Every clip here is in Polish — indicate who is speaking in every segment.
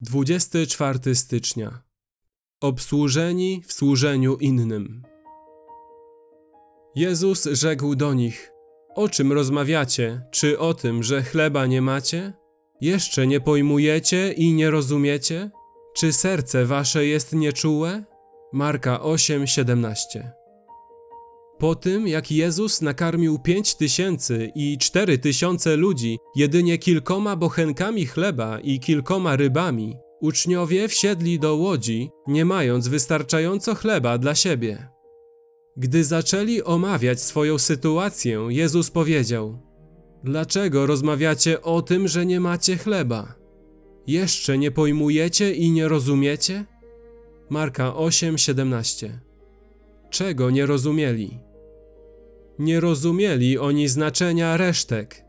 Speaker 1: 24 stycznia. Obsłużeni w służeniu innym. Jezus rzekł do nich: O czym rozmawiacie? Czy o tym, że chleba nie macie? Jeszcze nie pojmujecie i nie rozumiecie? Czy serce wasze jest nieczułe? Marka 8:17. Po tym, jak Jezus nakarmił pięć tysięcy i cztery tysiące ludzi jedynie kilkoma bochenkami chleba i kilkoma rybami, uczniowie wsiedli do łodzi, nie mając wystarczająco chleba dla siebie. Gdy zaczęli omawiać swoją sytuację, Jezus powiedział: Dlaczego rozmawiacie o tym, że nie macie chleba? Jeszcze nie pojmujecie i nie rozumiecie? Marka 8:17. Czego nie rozumieli? Nie rozumieli oni znaczenia resztek.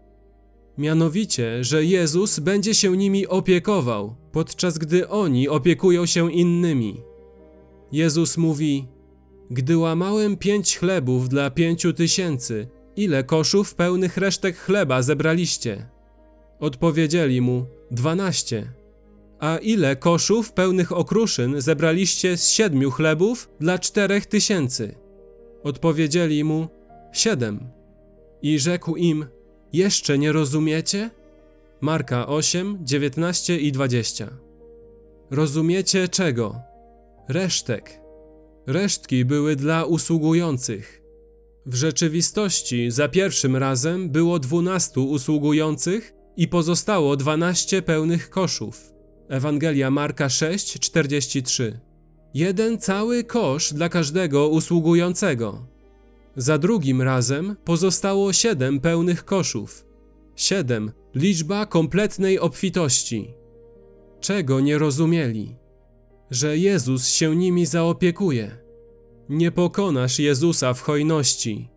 Speaker 1: Mianowicie, że Jezus będzie się nimi opiekował, podczas gdy oni opiekują się innymi. Jezus mówi: Gdy łamałem pięć chlebów dla pięciu tysięcy, ile koszów pełnych resztek chleba zebraliście? Odpowiedzieli mu: Dwanaście. A ile koszów pełnych okruszyn zebraliście z siedmiu chlebów dla czterech tysięcy? Odpowiedzieli mu: Siedem. I rzekł im: Jeszcze nie rozumiecie? Marka 8, 19 i 20. Rozumiecie czego? Resztek. Resztki były dla usługujących. W rzeczywistości za pierwszym razem było dwunastu usługujących i pozostało dwanaście pełnych koszów. Ewangelia Marka 6, 43. Jeden cały kosz dla każdego usługującego. Za drugim razem pozostało siedem pełnych koszów. Siedem liczba kompletnej obfitości. Czego nie rozumieli? Że Jezus się nimi zaopiekuje. Nie pokonasz Jezusa w hojności.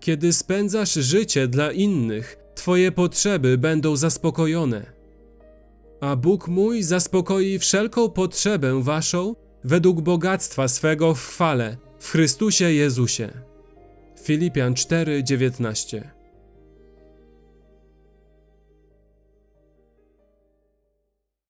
Speaker 1: Kiedy spędzasz życie dla innych, Twoje potrzeby będą zaspokojone. A Bóg mój zaspokoi wszelką potrzebę Waszą według bogactwa swego w chwale w Chrystusie Jezusie. Filipian 4:19